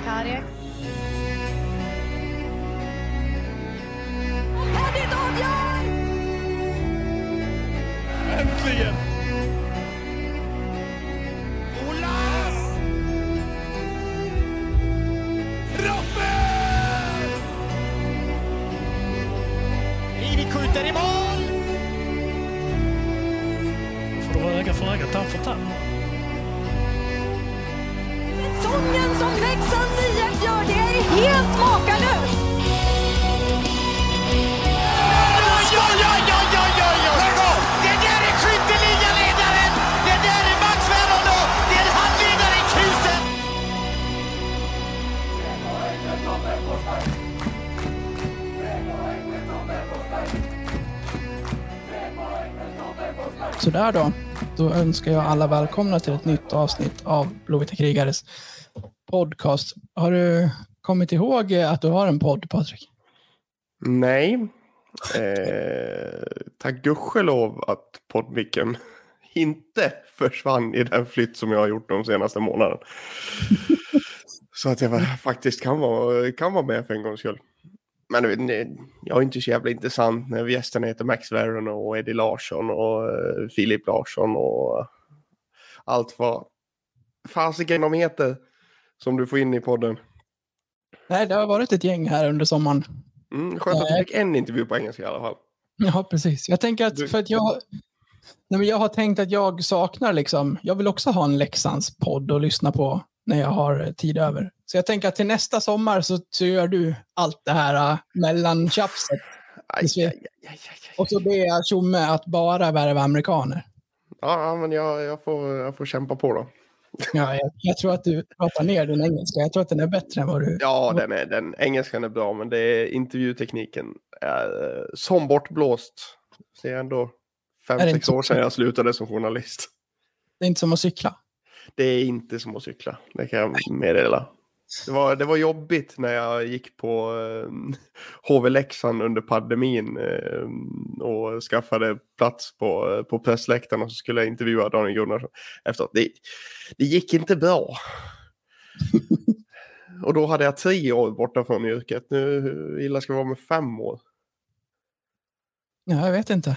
Cardiac. Sådär då. Då önskar jag alla välkomna till ett nytt avsnitt av Blåvita krigares podcast. Har du kommit ihåg att du har en podd, Patrik? Nej. Eh, tack gudskelov att poddmicken inte försvann i den flytt som jag har gjort de senaste månaderna. Så att jag faktiskt kan vara, kan vara med för en gångs skull. Men nej, jag är inte så jävla intressant när gästerna heter Max Verron och Eddie Larsson och eh, Filip Larsson och allt vad fasiken de heter som du får in i podden. Nej, det har varit ett gäng här under sommaren. Mm, skönt att du Nej. fick en intervju på engelska i alla fall. Ja, precis. Jag tänker att för att jag... Nej, men jag har tänkt att jag saknar liksom... Jag vill också ha en Leksands podd att lyssna på när jag har eh, tid över. Så jag tänker att till nästa sommar så, så gör du allt det här uh, mellantjafset. Och så ber jag Tjomme att bara värva amerikaner. Ja, men jag, jag, får, jag får kämpa på då. Ja, jag, jag tror att du pratar ner din engelska. Jag tror att den är bättre än vad du... Ja, den, är, den engelskan är bra, men det är intervjutekniken är eh, som bortblåst. Det är ändå fem, Är sex så? år sedan jag slutade som journalist. Det är inte som att cykla. Det är inte som att cykla, det kan jag meddela. Det var, det var jobbigt när jag gick på eh, HV Leksand under pandemin eh, och skaffade plats på, eh, på pressläktaren och så skulle jag intervjua Daniel Gunnarsson efteråt. Det, det gick inte bra. och då hade jag tre år borta från yrket. Nu illa ska det vara med fem år? Ja, jag vet inte.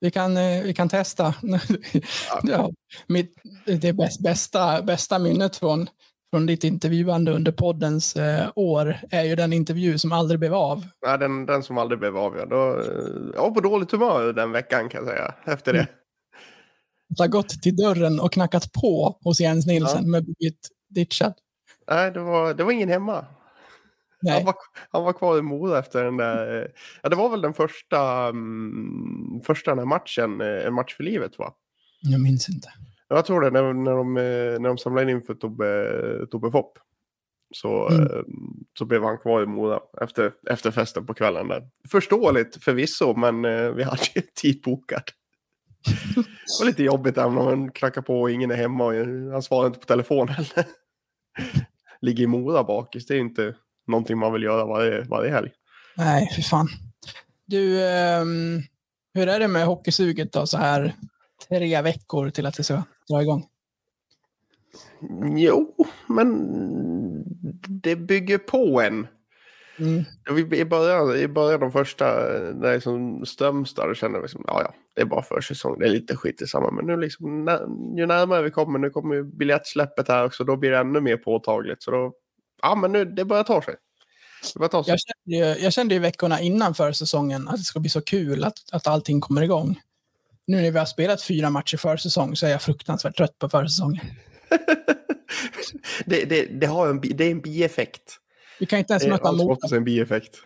Vi kan, eh, vi kan testa. ja, mitt, det bäst, bästa, bästa minnet från, från ditt intervjuande under poddens eh, år är ju den intervju som aldrig blev av. Nej, den, den som aldrig blev avgörd. Då, eh, Jag var på dåligt humör den veckan kan jag säga. Efter det. Jag har gått till dörren och knackat på hos Jens Nilsson Ja. men blivit ditchad. Nej, det var, det var ingen hemma. Nej, Han var, han var kvar i Mora efter den där... eh, Ja, det var väl den första, mm, första den matchen, eh, En match för livet va? jag minns inte. Jag tror det, när, när, de, eh, när de samlade in för Tobbe, Tobbe Fopp. Så, Mm. eh, så blev han kvar i Mora efter, efter festen på kvällen där. Förståeligt förvisso, men eh, vi hade ju tid bokad. Det var lite jobbigt även om man knackar på och ingen är hemma och han svarar inte på telefon heller. Ligger i Mora bakis, det är ju inte någonting man vill göra varje, varje helg. Nej, fy fan. Du, ehm, hur är det med hockeysuget då så här tre veckor till att det ska dra igång? Jo, men det bygger på en. Mm. I början, i början de första, när jag som Strömstad, då kände jag liksom, ja ja, det är bara försäsong, det är lite skit i samma. Men nu liksom, när, ju närmare vi kommer, nu kommer ju biljettsläppet här också, då blir det ännu mer påtagligt. Så då, ja men nu, det börjar ta sig. Det börjar ta sig. Jag kände, ju, jag kände ju veckorna innan försäsongen att det ska bli så kul att, att allting kommer igång. Nu när vi har spelat fyra matcher försäsong så är jag fruktansvärt trött på försäsongen. det, det, det, har en, det är en bieffekt. Vi kan inte ens Det är möta bieffekt.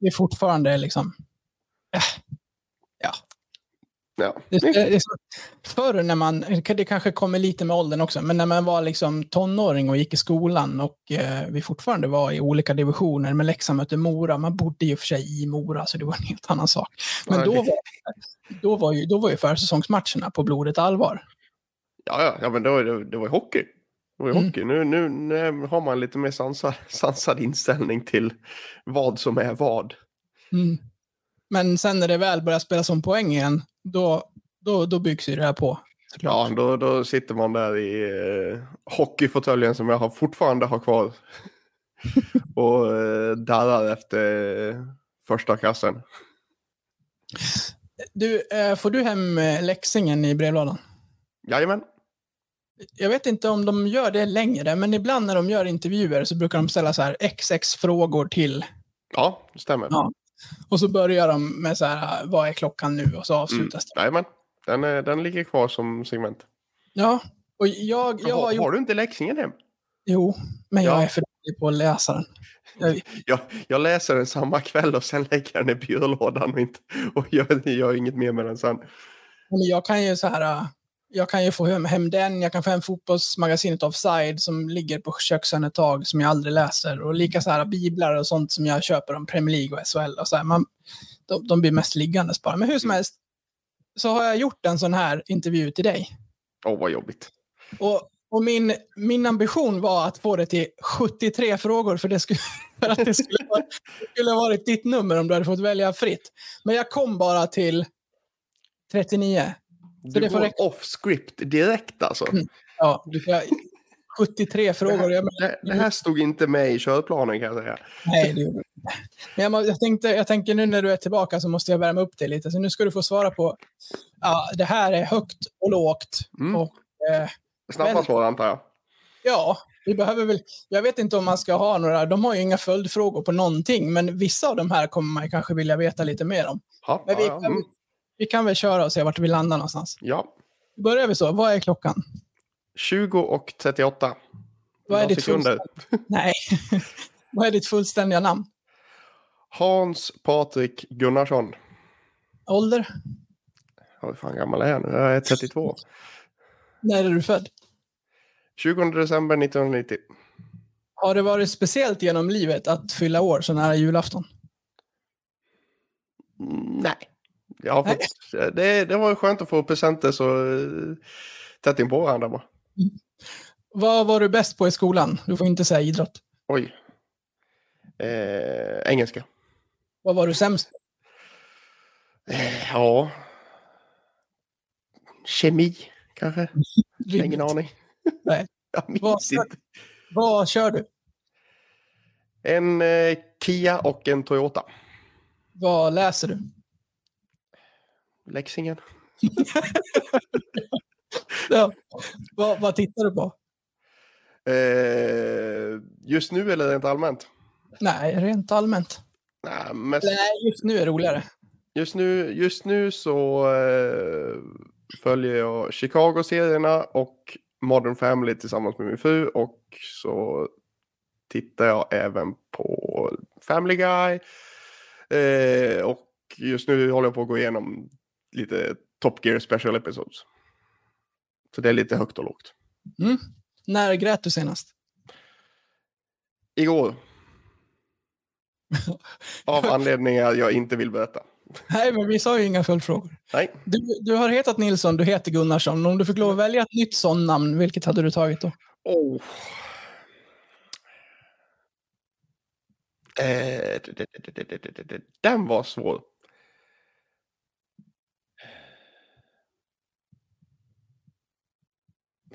Det är fortfarande liksom... Äh. Ja. Förr när man, det kanske kommer lite med åldern också, men när man var liksom tonåring och gick i skolan och eh, vi fortfarande var i olika divisioner, men Leksand mötte Mora, man bodde ju för sig i Mora, så det var en helt annan sak. Men då var, då var ju, då var ju försäsongsmatcherna på blodet allvar. Ja, ja, ja men var, det, det var ju hockey. Det var ju Mm. hockey. Nu, nu, nu har man lite mer sansad, sansad inställning till vad som är vad. Mm. Men sen när det väl börjar spelas om poäng igen, då, då, då byggs ju det här på. Ja, då, då sitter man där i eh, hockeyfåtöljen som jag har, fortfarande har kvar. och eh, darrar efter eh, första kassen. Du, eh, får du hem eh, läxingen i brevlådan? Jajamän. Jag vet inte om de gör det längre, men ibland när de gör intervjuer så brukar de ställa så här XX frågor till. Ja, det stämmer. Ja. Och så börjar de med så här, vad är klockan nu? Och så Mm. avslutas det. Jajamän. Den, är- den ligger kvar som segment. Ja, och jag, jag har har, gjort... har du inte läxingen hem? Jo, men jag Ja. är för dålig på att läsa den. Jag, Jag, jag läser den samma kväll och sen lägger jag den i byrålådan och, inte, och gör, gör inget mer med den sen. men jag kan ju så här... Jag kan ju få hem, hem den, jag kan få hem fotbollsmagasinet Offside som ligger på köksön ett tag som jag aldrig läser. Och lika så här biblar och sånt som jag köper om Premier League och SHL. Och så här, man, de, de blir mest liggandes bara. Men hur som helst så har jag gjort en sån här intervju till dig. Åh, vad jobbigt. Och, och min, min ambition var att få det till 73 frågor för, det skulle, för att det skulle, vara, det skulle ha varit ditt nummer om du hade fått välja fritt. Men jag kom bara till 39. Du det får går off script direkt alltså. Mm. Ja, jag, 73 frågor. Jag, Det, det här stod inte med i körplanen kan jag säga. nej, det gjorde jag inte. Men jag, jag, tänkte, jag tänker nu när du är tillbaka så måste jag värma upp dig lite. Så nu ska du få svara på, ja, det här är högt och lågt. Mm. Och, eh, Snabba svar antar jag. Ja, vi behöver väl... Jag vet inte om man ska ha några... De har ju inga följdfrågor på någonting, men vissa av de här kommer man kanske vilja veta lite mer om. Ja, Men vi, ja, ja. Mm. Vi kan väl köra och se vart vi landar någonstans. ja. Börjar vi så. Vad är klockan? 20 och 38. Vad är ditt sekunder. Nej. Vad är ditt fullständiga namn? Hans Patrik Gunnarsson. Ålder? Ja, Hur fan gammal är jag nu? Jag är 32. När är du född? 20 december 1990. Har det varit speciellt genom livet att fylla år så nära julafton? Mm, Nej. Jag har fått, det, det var skönt att få presenter så eh, tätt in på varandra bara. Vad var du bäst på i skolan? Du får inte säga idrott. Oj. Eh, engelska. Vad var du sämst på? Eh, ja. Kemi kanske? Ingen aning. Nej. Vad-. Vad kör du? En eh, Kia och en Toyota. Vad läser du? Leksingen. Ja. Vad, vad tittar du på? Eh, just nu eller rent allmänt? Nej, rent allmänt. Nej, mest, Nej, just nu är det roligare. just, nu, just nu så eh, följer jag Chicago-serierna och Modern Family tillsammans med min fru och så tittar jag även på Family Guy. Eh, och just nu håller jag på att gå igenom lite Top Gear Special Episodes. Så det är lite högt och lågt. Mm. När grät du senast? Igår. Av anledningar jag inte vill berätta. Nej, men vi sa ju inga följdfrågor. Nej. Du, du har hetat Nilsson, du heter Gunnarsson. Om du fick lov att välja ett nytt sånt namn, vilket hade du tagit då? Oh. Eh, den var svår.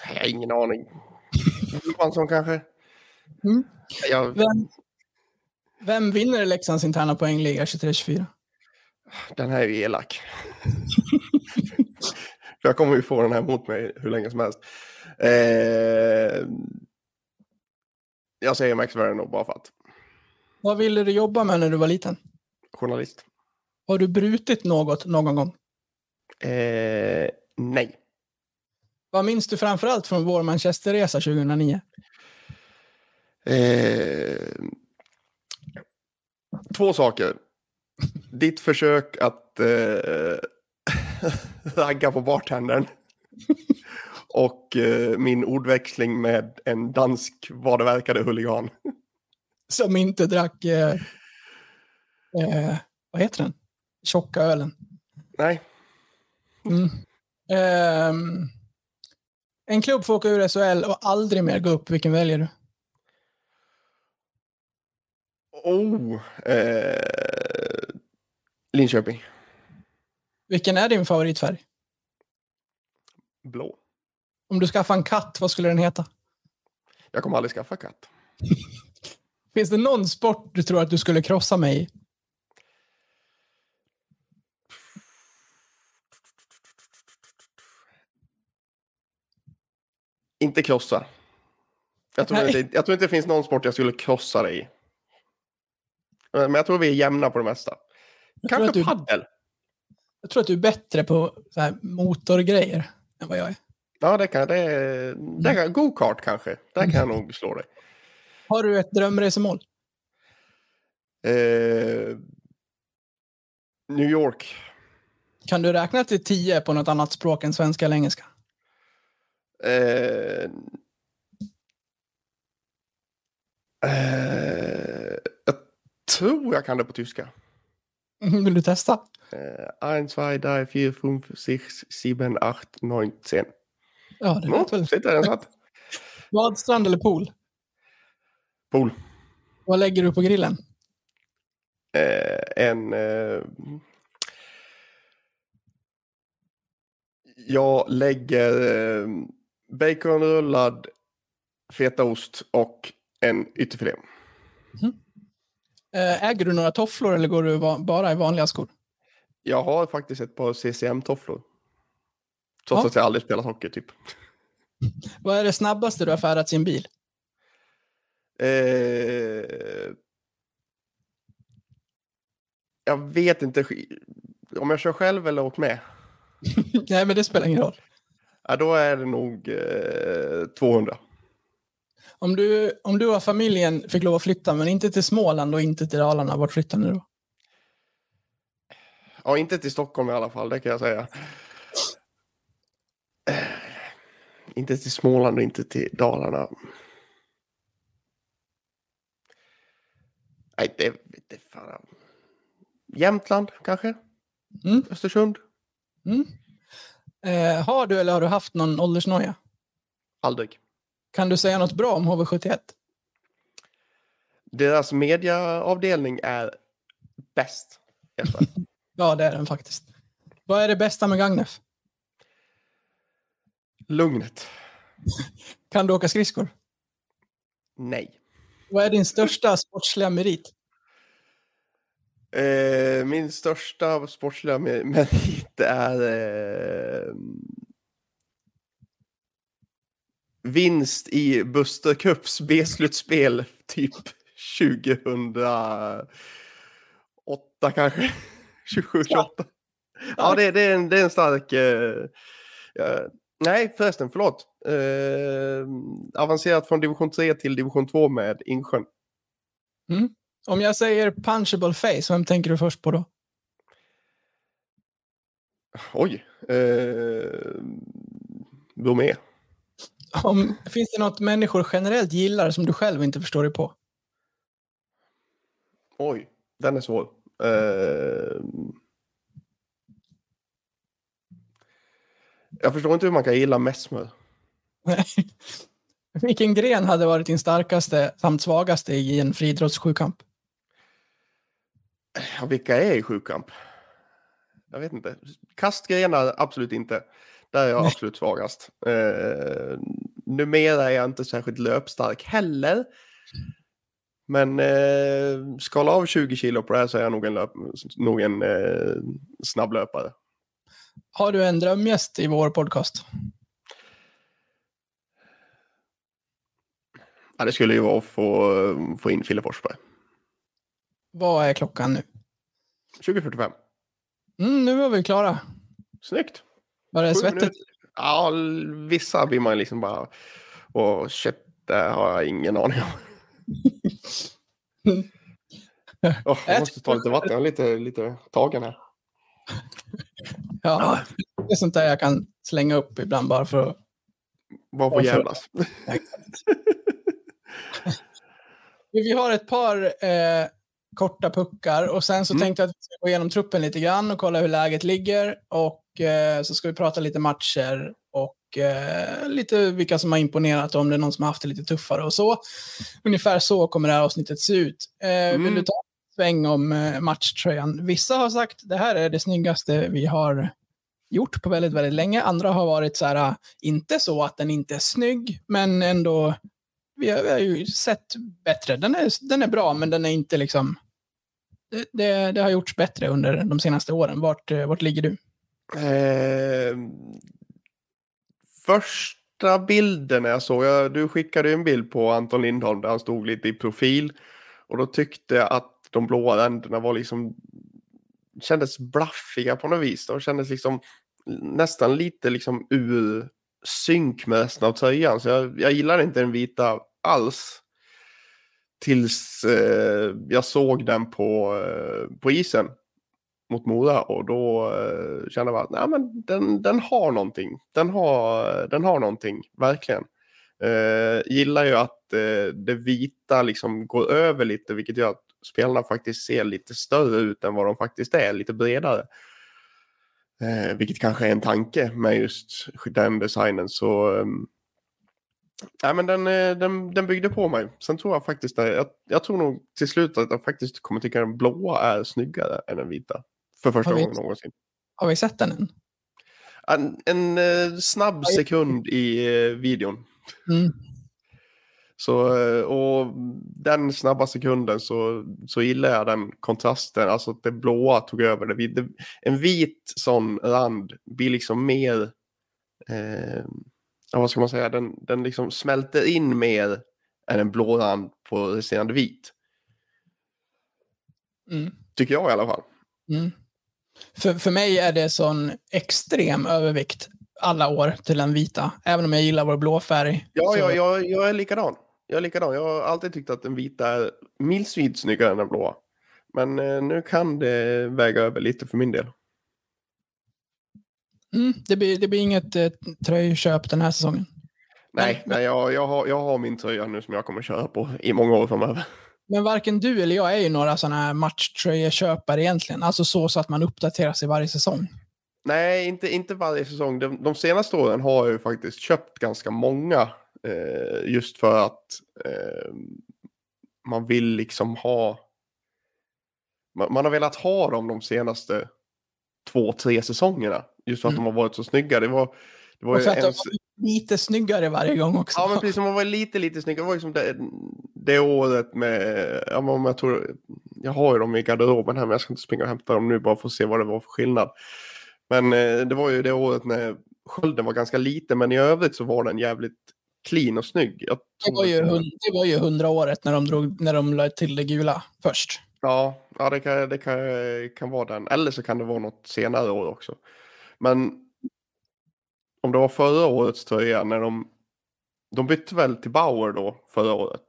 Jag har ingen aning. Johansson kanske? Mm. Jag, Vem, vem vinner Leksands interna poängliga 23-24? den här är ju elak. Jag kommer ju få den här mot mig hur länge som helst. Eh, jag säger Max Verno bara för att. Vad ville du jobba med när du var liten? Journalist. Har du brutit något någon gång? Eh, nej. Vad minns du framförallt från vår Manchesterresa 2009? Eh, två saker. Ditt försök att eh, ragga på bartendern. Och eh, min ordväxling med en dansk, vad det verkade, huligan. Som inte drack... Eh, eh, vad heter den? Tjocka ölen. Nej, Mm. En klubb får åka ur SHL och aldrig mer gå upp. Vilken väljer du? oh. Eh, Linköping. Vilken är din favoritfärg? Blå. Om du skaffar en katt, vad skulle den heta? Jag kommer aldrig skaffa katt. Finns det någon sport du tror att du skulle krossa mig i? Inte krossa. Jag tror, inte, jag tror inte det finns någon sport jag skulle krossa dig i. Men jag tror vi är jämna på det mesta. Jag Kanske du- paddel. Jag tror att du är bättre på så här motorgrejer än vad jag är. Ja, det kan det. det kan, Go-kart kanske. Där kan jag nog slå dig. Har du ett drömresemål? Eh, New York. Kan du räkna till tio på något annat språk än svenska eller engelska? Eh, eh, jag tror jag kan det på tyska. Vill du testa? Eh, 1, 2, 3, 4, 5, 6, 7, 8, 9, 10. Ja, det Mm, vet väl. sitter den satt. Badstrand eller pool? Pool. Vad lägger du på grillen? Eh, en... Eh, jag lägger eh, baconrullad fetaost och en ytterfilé. Eh, Äger du några tofflor eller går du bara i vanliga skor? Jag har faktiskt ett par CCM-tofflor. Trots Ja. att jag aldrig spelat hockey typ. Vad är det snabbaste du har färdats i en bil? Eh, jag vet inte om jag kör själv eller åkt med. Nej, men det spelar ingen roll. Ja, då är det nog eh, 200. Om du, om du och familjen fick lov att flytta, men inte till Småland och inte till Dalarna, vart flyttar ni då? Ja, inte till Stockholm i alla fall, det kan jag säga. Eh, Inte till Småland och inte till Dalarna. Nej, det det fan. Jämtland kanske? Mm. Östersund? Mm. Eh, har du eller har du haft någon åldersnoja? Aldrig. Kan du säga något bra om HV71? Deras mediaavdelning är bäst. Ja, det är den faktiskt. Vad är det bästa med Gagnef? Lugnet. Kan du åka skridskor? Nej. Vad är din största sportsliga merit? Eh, min största sportsliga merit är eh, vinst i Buster Cups B-slutspel typ 2008 kanske. 27, 28. Ja, det, det, är en, det är en stark... Eh, ja, nej, förresten, förlåt. Eh, avancerat från division 3 till division 2 med Insjön. Mm. Om jag säger punchable face, vem tänker du först på då? Oj. Eh, Bromé. Om, finns det något människor generellt gillar som du själv inte förstår dig på? Oj, den är svår. Eh, jag förstår inte hur man kan gilla Messmer. Vilken gren hade varit din starkaste samt svagaste i en friidrottssjukamp? Ja, vilka är i sjukamp? Jag vet inte. Kastgrenar, absolut inte. Där är jag absolut svagast. Eh, numera är jag inte särskilt löpstark heller. Men eh, skala av 20 kilo på det här så är jag nog en, löp, nog en eh, snabblöpare. Har du en drömgäst i vår podcast? Ja, det skulle ju vara att få, få in Fille Forsberg. Vad är klockan nu? 2045. Mm, nu var vi klara. Snyggt. Var det svettigt? Ja, vissa blir man liksom bara... Och shit, det har jag ingen aning om. Åh, jag måste ta lite vatten, jag är lite, lite tagen här. Ja, det är sånt där jag kan slänga upp ibland bara för att... Bara för att jävlas. Vi har ett par eh, korta puckar och sen så Mm. tänkte jag att vi ska gå igenom truppen lite grann och kolla hur läget ligger. Och eh, så ska vi prata lite matcher och eh, lite vilka som har imponerat om det är någon som har haft det lite tuffare och så. Ungefär så kommer det här avsnittet se ut. Eh, Vill Mm. du ta en sväng om eh, matchtröjan? Vissa har sagt det här är det snyggaste vi har gjort på väldigt, väldigt länge. Andra har varit så här, eh, inte så att den inte är snygg, men ändå vi har, vi har ju sett bättre. Den är, den är bra, men den är inte liksom... Det, det, det har gjorts bättre under de senaste åren. Vart, eh, vart ligger du? Eh, första bilden jag såg, jag, du skickade ju en bild på Anton Lindholm där han stod lite i profil. Och då tyckte jag att de blåa ränderna var liksom kändes blaffiga på något vis. De kändes liksom nästan lite liksom ur synk med resten av tröjan. Så jag, jag gillar inte den vita alls. Tills eh, jag såg den på, eh, på isen mot Mora och då eh, kände jag att nej, men den, den har någonting. Den har, den har någonting, verkligen. Eh, gillar ju att eh, det vita liksom går över lite, vilket gör att spelarna faktiskt ser lite större ut än vad de faktiskt är, lite bredare. Eh, vilket kanske är en tanke med just den designen. Så um, ja, men den, eh, den, den byggde på mig. Sen tror jag faktiskt, jag, jag tror nog till slut att jag faktiskt kommer tycka den blåa är snyggare än den vita. För första gången någonsin. Har vi sett den än? En, en uh, snabb sekund i uh, videon. Mm. Så, eh, och den snabba sekunden så, så gillar jag den kontrasten, alltså att det blåa tog över. Det, det, en vit sån rand blir liksom mer, eh, vad ska man säga, den, den liksom smälter in mer än en blå rand på resterande vit. Mm. Tycker jag i alla fall. Mm. För, för mig är det sån extrem övervikt alla år till den vita, även om jag gillar vår blå färg. Ja, så... jag, jag, jag är likadan. Jag är likadan. Jag har alltid tyckt att den vita är milsvid snyggare än den blåa. Men eh, nu kan det väga över lite för min del. Mm, det, blir, det blir inget eh, tröjköp den här säsongen. Nej, nej jag, jag, har, jag har min tröja nu som jag kommer köra på i många år framöver. Men varken du eller jag är ju några sådana här matchtröjeköpare egentligen. Alltså så, så att man uppdaterar sig varje säsong. Nej, inte, inte varje säsong. De, de senaste åren har jag ju faktiskt köpt ganska många Eh, just för att eh, man vill liksom ha... Man, man, har velat ha dem de senaste två, tre säsongerna. Just för att mm. de har varit så snygga. Det var, det var och för att en... de var lite snyggare varje gång också. Ja, men precis. De var lite, lite snyggare. Det var liksom det, det året med... Ja, men jag, tror, jag har ju dem i garderoben här, men jag ska inte springa och hämta dem nu bara för att se vad det var för skillnad. Men eh, det var ju det året när skölden var ganska liten, men i övrigt så var den jävligt clean och snygg. Det, var ju, det var ju hundraåret när de, drog, när de lade till det gula först. Ja, ja det, kan, det kan, kan vara den. Eller så kan det vara något senare år också. Men om det var förra årets tröja när de... De bytte väl till Bauer då förra året.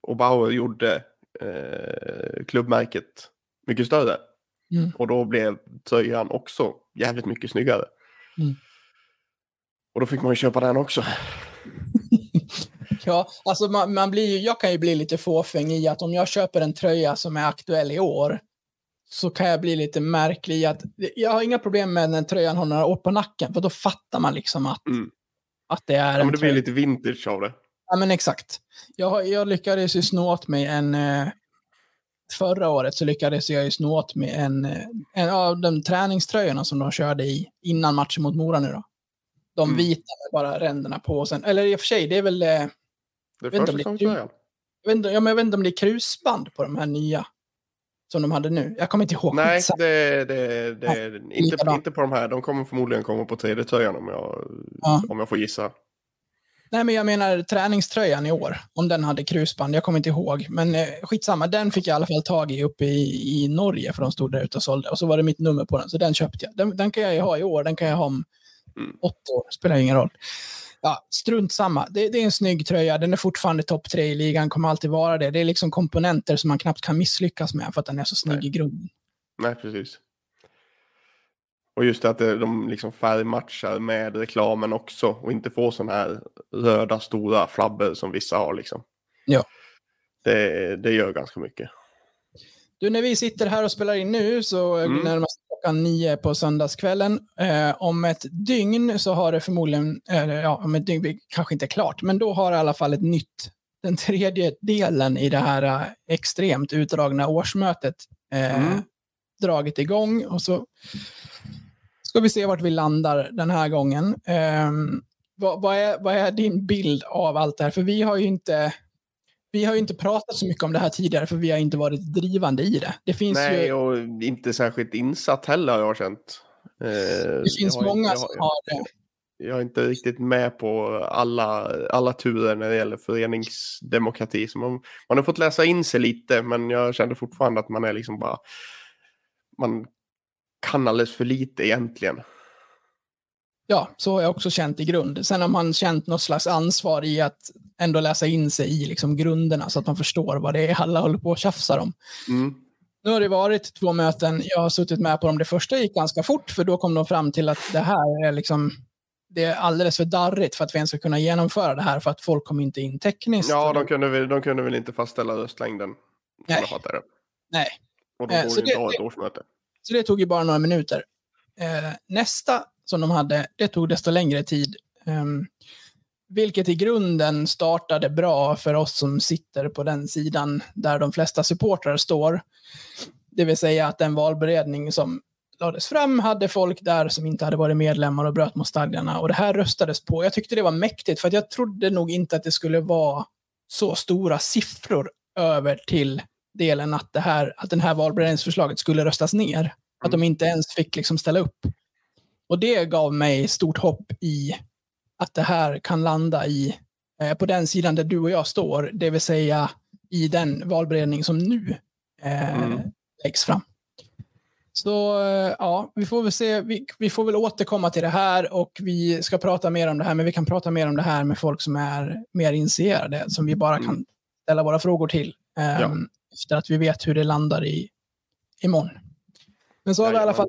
Och Bauer gjorde eh, klubbmärket mycket större. Mm. Och då blev tröjan också jävligt mycket snyggare. Mm. Och då fick man ju köpa den också. ja, alltså man, man blir ju, jag kan ju bli lite fåfäng i att om jag köper en tröja som är aktuell i år så kan jag bli lite märklig i att jag har inga problem med när tröjan har några år på nacken, för då fattar man liksom att, mm. att det är ja, men det blir lite vintage av det. Ja, men exakt. Jag, jag lyckades ju snå åt mig en... Eh, förra året så lyckades jag ju snå åt mig en, eh, en av de träningströjorna som de körde i innan matchen mot Mora nu då. De mm. vita med bara ränderna på. Sen, eller i och för sig, det är väl... Eh, det är försäsongströjan. Jag, vet ja, jag vet inte om det är krusband på de här nya. Som de hade nu. Jag kommer inte ihåg. Nej, det, det, det är inte, inte på de här. De kommer förmodligen komma på 3D-tröjan om jag, ja. om jag får gissa. Nej, men jag menar träningströjan i år. Om den hade krusband. Jag kommer inte ihåg. Men eh, skitsamma. Den fick jag i alla fall tag i uppe i, i Norge. För de stod där ute och sålde. Och så var det mitt nummer på den. Så den köpte jag. Den, den kan jag ju ha i år. Den kan jag ha om Mm. Åtta år, spelar ingen roll. Ja, strunt samma. Det, det, är en snygg tröja. Den är fortfarande topp tre i ligan, kommer alltid vara det. Det är liksom komponenter som man knappt kan misslyckas med för att den är så snygg Nej. i grunden. Nej, precis. Och just att de liksom färgmatchar med reklamen också och inte får sådana här röda stora flabber som vissa har liksom. Ja. Det, det gör ganska mycket. Du, när vi sitter här och spelar in nu så mm. närmast klockan nio på söndagskvällen. Eh, om ett dygn så har det förmodligen, eh, ja, om ett dygn kanske inte klart, men då har det i alla fall ett nytt, den tredje delen i det här eh, extremt utdragna årsmötet eh, mm. dragit igång. Och så ska vi se vart vi landar den här gången. Ehm, vad, vad, är, vad är din bild av allt det här? För vi har ju inte vi har ju inte pratat så mycket om det här tidigare för vi har inte varit drivande i det. Det finns Nej, ju... och inte särskilt insatt heller har jag känt. Eh, Det finns jag många inte- som har det. jag är inte riktigt med på alla, alla turer när det gäller föreningsdemokrati. Så man, man har fått läsa in sig lite, men jag känner fortfarande att man är liksom bara... Man kan alldeles för lite egentligen. Ja, så har jag också känt i grund. Sen har man känt något slags ansvar i att ändå läsa in sig i liksom grunderna så att man förstår vad det är alla håller på och tjafsar om. Mm. Nu har det varit två möten. Jag har suttit med på dem. Det första gick ganska fort för då kom de fram till att det här är liksom det är alldeles för darrigt för att vi ens ska kunna genomföra det här för att folk kommer inte in tekniskt. Ja, de kunde, väl, de kunde väl inte fastställa röstlängden. Nej. Nej, Och då Eh, borde inte det- ha ett årsmöte. Så det tog ju bara några minuter. Eh, nästa som de hade, det tog desto längre tid. Ehm, vilket i grunden startade bra för oss som sitter på den sidan där de flesta supportrar står. Det vill säga att den valberedning som lades fram hade folk där som inte hade varit medlemmar och bröt mot stadgarna. Och det här röstades på. Jag tyckte det var mäktigt för att jag trodde nog inte att det skulle vara så stora siffror över till delen att, det här, att den här valberedningsförslaget skulle röstas ner. Att de inte ens fick liksom ställa upp. Och det gav mig stort hopp i att det här kan landa i, eh, på den sidan där du och jag står, det vill säga i den valberedning som nu eh, Mm. läggs fram. Så eh, ja, vi får väl se. Vi, vi får väl återkomma till det här och vi ska prata mer om det här, men vi kan prata mer om det här med folk som är mer initierade, som vi bara kan ställa våra frågor till eh, Ja. efter att vi vet hur det landar i imorgon. Men så har vi i alla fall